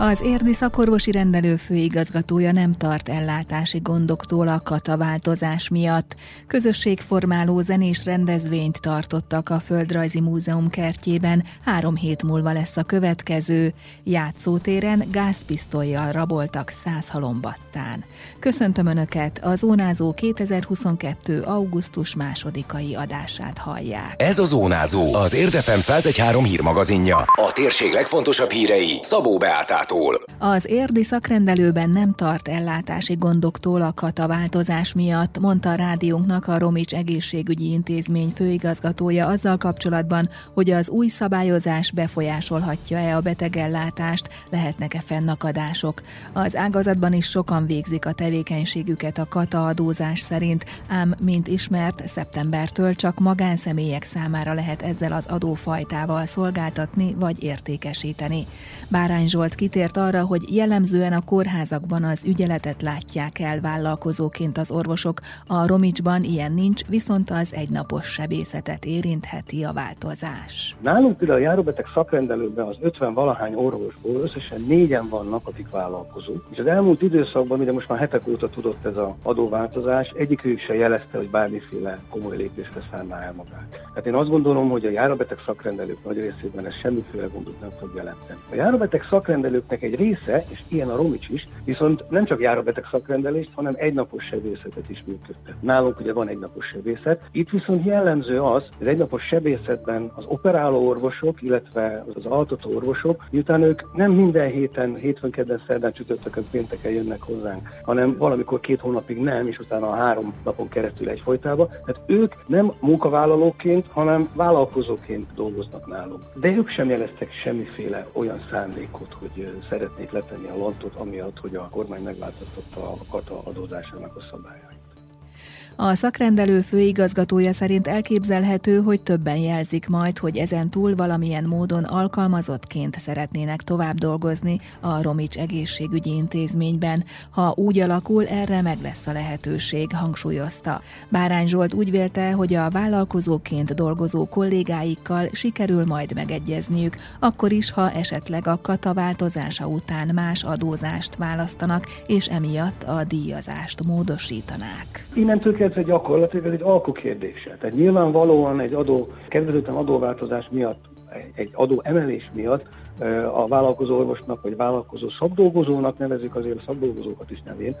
Az érdi szakorvosi rendelő főigazgatója nem tart ellátási gondoktól a kataváltozás miatt. Közösségformáló zenés rendezvényt tartottak a Földrajzi Múzeum kertjében, három hét múlva lesz a következő. Játszótéren gázpisztolyjal raboltak száz halombattán. Köszöntöm Önöket, a Zónázó 2022. augusztus másodikai adását hallják. Ez a Zónázó, az Érdefem 1013 hírmagazinja. A térség legfontosabb hírei Szabó Beátát Kátától. Az érdi szakrendelőben nem tart ellátási gondoktól a kataváltozás miatt, mondta a rádiónknak a Romics Egészségügyi Intézmény főigazgatója azzal kapcsolatban, hogy az új szabályozás befolyásolhatja-e a betegellátást, lehetnek-e fennakadások. Az ágazatban is sokan végzik a tevékenységüket a kata adózás szerint, ám mint ismert, szeptembertől csak magánszemélyek számára lehet ezzel az adófajtával szolgáltatni vagy értékesíteni. Bárány Zsolt kitért kitért arra, hogy jellemzően a kórházakban az ügyeletet látják el vállalkozóként az orvosok, a Romicsban ilyen nincs, viszont az egynapos sebészetet érintheti a változás. Nálunk például a járóbeteg szakrendelőben az 50 valahány orvosból összesen négyen vannak, akik vállalkozók. És az elmúlt időszakban, mire most már hetek óta tudott ez az adóváltozás, egyikük se jelezte, hogy bármiféle komoly lépésre szánná el magát. Tehát én azt gondolom, hogy a járóbeteg szakrendelők nagy részében ez semmiféle gondot nem fog jelenteni. A járóbeteg szakrendelők sebészeknek egy része, és ilyen a Romics is, viszont nem csak járóbeteg szakrendelést, hanem egynapos sebészetet is működtet. Nálunk ugye van egynapos sebészet. Itt viszont jellemző az, hogy egynapos sebészetben az operáló orvosok, illetve az altató orvosok, miután ők nem minden héten, hétfőn, kedden, szerdán, csütörtökön, pénteken jönnek hozzánk, hanem valamikor két hónapig nem, és utána a három napon keresztül egyfolytában. Tehát ők nem munkavállalóként, hanem vállalkozóként dolgoznak nálunk. De ők sem jeleztek semmiféle olyan szándékot, hogy szeretnék letenni a lantot, amiatt, hogy a kormány megváltoztatta a kata adózásának a szabályait. A szakrendelő főigazgatója szerint elképzelhető, hogy többen jelzik majd, hogy ezen túl valamilyen módon alkalmazottként szeretnének tovább dolgozni a Romics egészségügyi intézményben. Ha úgy alakul, erre meg lesz a lehetőség, hangsúlyozta. Bárány Zsolt úgy vélte, hogy a vállalkozóként dolgozó kollégáikkal sikerül majd megegyezniük, akkor is, ha esetleg a kata változása után más adózást választanak, és emiatt a díjazást módosítanák. Innentől egy gyakorlatilag ez egy alkukérdése. Tehát nyilvánvalóan egy adó, kedvezőtlen adóváltozás miatt, egy adó emelés miatt a vállalkozó orvosnak, vagy vállalkozó szakdolgozónak, nevezük azért a szakdolgozókat is nevén,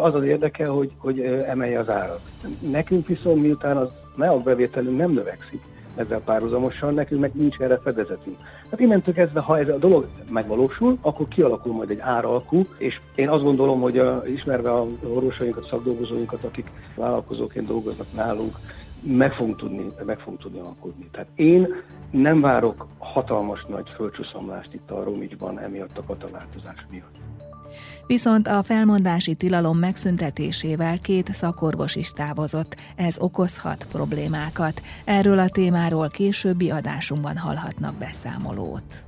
az az érdeke, hogy, hogy emelje az árat. Nekünk viszont miután az bevételünk nem növekszik, ezzel párhuzamosan, nekünk meg nincs erre fedezetünk. Hát innentől kezdve, ha ez a dolog megvalósul, akkor kialakul majd egy áralkú, és én azt gondolom, hogy a, ismerve a orvosainkat, szakdolgozóinkat, akik vállalkozóként dolgoznak nálunk, meg fogunk tudni, meg fogunk tudni alkudni. Tehát én nem várok hatalmas nagy földcsúszamlást itt a Romicsban emiatt a kataváltozás miatt. Viszont a felmondási tilalom megszüntetésével két szakorvos is távozott. Ez okozhat problémákat. Erről a témáról későbbi adásunkban hallhatnak beszámolót.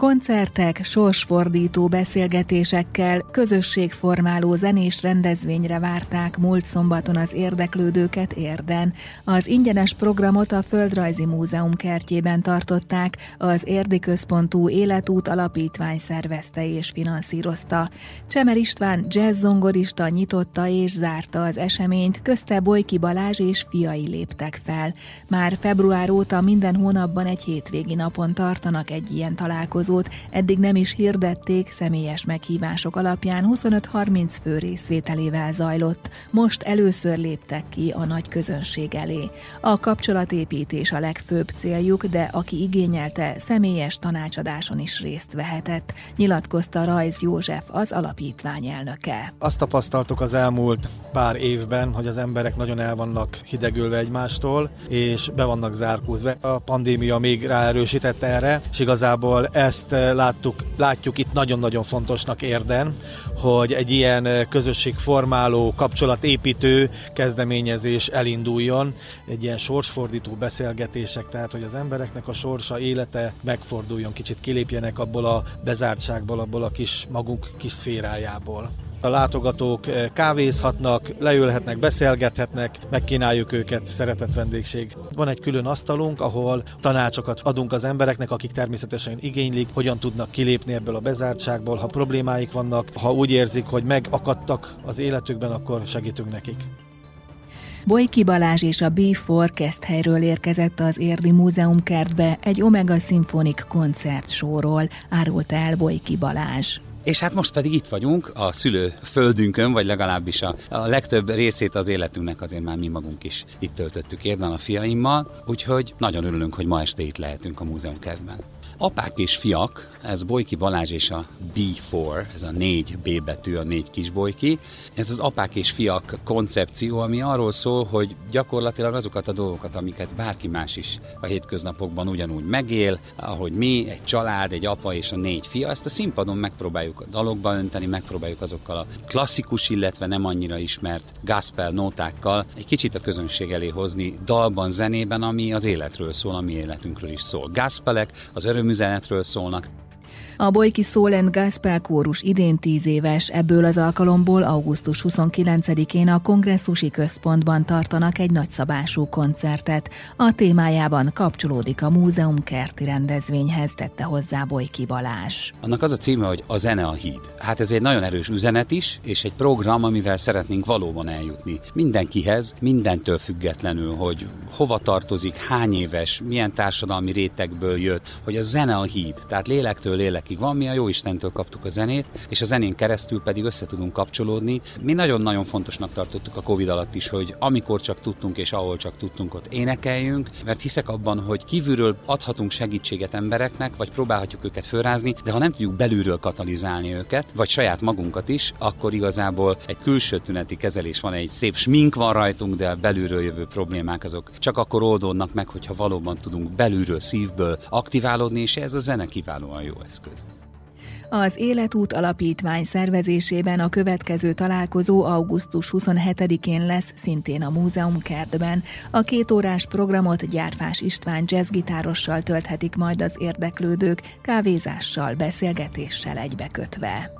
Koncertek, sorsfordító beszélgetésekkel, közösségformáló zenés rendezvényre várták múlt szombaton az érdeklődőket érden. Az ingyenes programot a Földrajzi Múzeum kertjében tartották, az Érdi Központú Életút Alapítvány szervezte és finanszírozta. Csemer István jazzzongorista nyitotta és zárta az eseményt, közte Bojki Balázs és fiai léptek fel. Már február óta minden hónapban egy hétvégi napon tartanak egy ilyen találkozót, találkozót eddig nem is hirdették, személyes meghívások alapján 25-30 fő részvételével zajlott. Most először léptek ki a nagy közönség elé. A kapcsolatépítés a legfőbb céljuk, de aki igényelte, személyes tanácsadáson is részt vehetett, nyilatkozta Rajz József, az alapítvány elnöke. Azt tapasztaltuk az elmúlt pár évben, hogy az emberek nagyon el vannak hidegülve egymástól, és be vannak zárkózva. A pandémia még ráerősítette erre, és igazából ezt ezt eh, láttuk, látjuk itt nagyon-nagyon fontosnak érden, hogy egy ilyen eh, közösségformáló, kapcsolatépítő kezdeményezés elinduljon, egy ilyen sorsfordító beszélgetések, tehát hogy az embereknek a sorsa, élete megforduljon, kicsit kilépjenek abból a bezártságból, abból a kis magunk kis szférájából. A látogatók kávézhatnak, leülhetnek, beszélgethetnek, megkínáljuk őket, szeretett vendégség. Van egy külön asztalunk, ahol tanácsokat adunk az embereknek, akik természetesen igénylik, hogyan tudnak kilépni ebből a bezártságból, ha problémáik vannak, ha úgy érzik, hogy megakadtak az életükben, akkor segítünk nekik. Bojki Balázs és a B4 Keszthelyről érkezett az Érdi Múzeum kertbe egy Omega Symphonic koncertsóról, árulta el Bojki Balázs. És hát most pedig itt vagyunk a szülő földünkön, vagy legalábbis a, a legtöbb részét az életünknek azért már mi magunk is itt töltöttük érden a fiaimmal, úgyhogy nagyon örülünk, hogy ma este itt lehetünk a múzeumkertben. Apák és fiak, ez Bojki Balázs és a B4, ez a négy B betű, a négy kis Bojki. Ez az apák és fiak koncepció, ami arról szól, hogy gyakorlatilag azokat a dolgokat, amiket bárki más is a hétköznapokban ugyanúgy megél, ahogy mi, egy család, egy apa és a négy fia, ezt a színpadon megpróbáljuk a dalokba önteni, megpróbáljuk azokkal a klasszikus, illetve nem annyira ismert gospel nótákkal egy kicsit a közönség elé hozni dalban, zenében, ami az életről szól, ami életünkről is szól. Gospelek, az öröm üzenetről szólnak. A Bojki Soul and Gospel kórus idén tíz éves, ebből az alkalomból augusztus 29-én a kongresszusi központban tartanak egy nagyszabású koncertet. A témájában kapcsolódik a múzeum kerti rendezvényhez, tette hozzá Bojki Balázs. Annak az a címe, hogy a zene a híd. Hát ez egy nagyon erős üzenet is, és egy program, amivel szeretnénk valóban eljutni. Mindenkihez, mindentől függetlenül, hogy hova tartozik, hány éves, milyen társadalmi rétegből jött, hogy a zene a híd, tehát lélektől lélek évekig van, mi a jó Istentől kaptuk a zenét, és a zenén keresztül pedig össze tudunk kapcsolódni. Mi nagyon-nagyon fontosnak tartottuk a Covid alatt is, hogy amikor csak tudtunk és ahol csak tudtunk, ott énekeljünk, mert hiszek abban, hogy kívülről adhatunk segítséget embereknek, vagy próbálhatjuk őket fölrázni, de ha nem tudjuk belülről katalizálni őket, vagy saját magunkat is, akkor igazából egy külső tüneti kezelés van, egy szép smink van rajtunk, de belülről jövő problémák azok csak akkor oldódnak meg, hogyha valóban tudunk belülről, szívből aktiválódni, és ez a zene kiválóan jó eszköz. Az Életút Alapítvány szervezésében a következő találkozó augusztus 27-én lesz szintén a múzeum kertben. A két órás programot Gyárfás István jazzgitárossal tölthetik majd az érdeklődők, kávézással, beszélgetéssel egybekötve.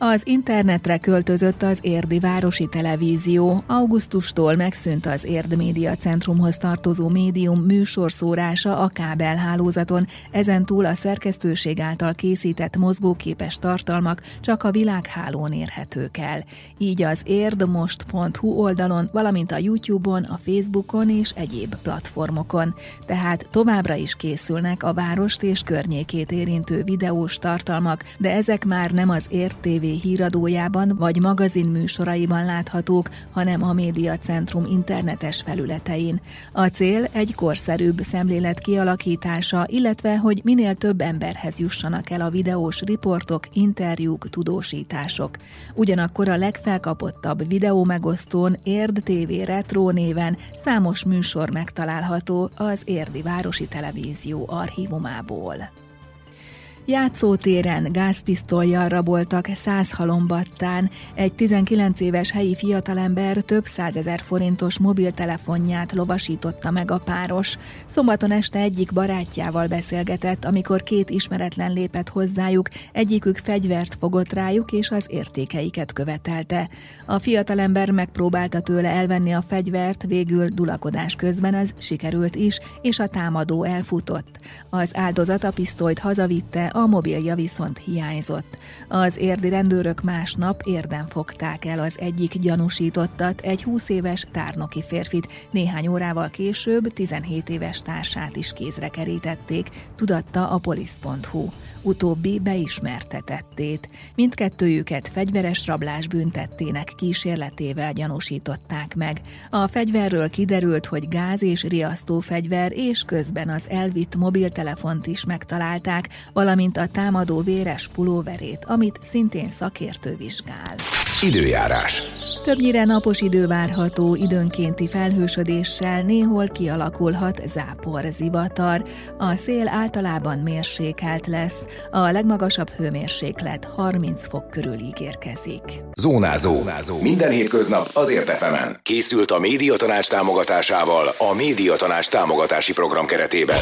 Az internetre költözött az Érdi Városi Televízió. Augusztustól megszűnt az Érd Média Centrumhoz tartozó médium műsorszórása a kábelhálózaton, ezentúl a szerkesztőség által készített mozgóképes tartalmak csak a világhálón érhetők el. Így az érdmost.hu oldalon, valamint a YouTube-on, a Facebookon és egyéb platformokon. Tehát továbbra is készülnek a várost és környékét érintő videós tartalmak, de ezek már nem az Érd TV híradójában vagy magazin műsoraiban láthatók, hanem a médiacentrum internetes felületein. A cél egy korszerűbb szemlélet kialakítása, illetve hogy minél több emberhez jussanak el a videós riportok, interjúk, tudósítások. Ugyanakkor a legfelkapottabb videó megosztón Érd TV Retro néven számos műsor megtalálható az Érdi Városi Televízió archívumából. Játszótéren gázpisztolyjal raboltak száz halombattán. Egy 19 éves helyi fiatalember több százezer forintos mobiltelefonját lovasította meg a páros. Szombaton este egyik barátjával beszélgetett, amikor két ismeretlen lépett hozzájuk, egyikük fegyvert fogott rájuk és az értékeiket követelte. A fiatalember megpróbálta tőle elvenni a fegyvert, végül dulakodás közben ez sikerült is, és a támadó elfutott. Az áldozat a pisztolyt hazavitte, a mobilja viszont hiányzott. Az érdi rendőrök másnap érden fogták el az egyik gyanúsítottat, egy 20 éves tárnoki férfit, néhány órával később 17 éves társát is kézre kerítették, tudatta a polisz.hu. Utóbbi beismertetettét. Mindkettőjüket fegyveres rablás büntettének kísérletével gyanúsították meg. A fegyverről kiderült, hogy gáz és riasztó fegyver, és közben az elvitt mobiltelefont is megtalálták, valamint valamint a támadó véres pulóverét, amit szintén szakértő vizsgál. Időjárás. Többnyire napos idő várható, időnkénti felhősödéssel néhol kialakulhat zápor, zivatar. A szél általában mérsékelt lesz, a legmagasabb hőmérséklet 30 fok körül ígérkezik. Zónázó. Zónázó. Minden hétköznap azért efemen. Készült a médiatanács támogatásával a Médiatanács támogatási program keretében.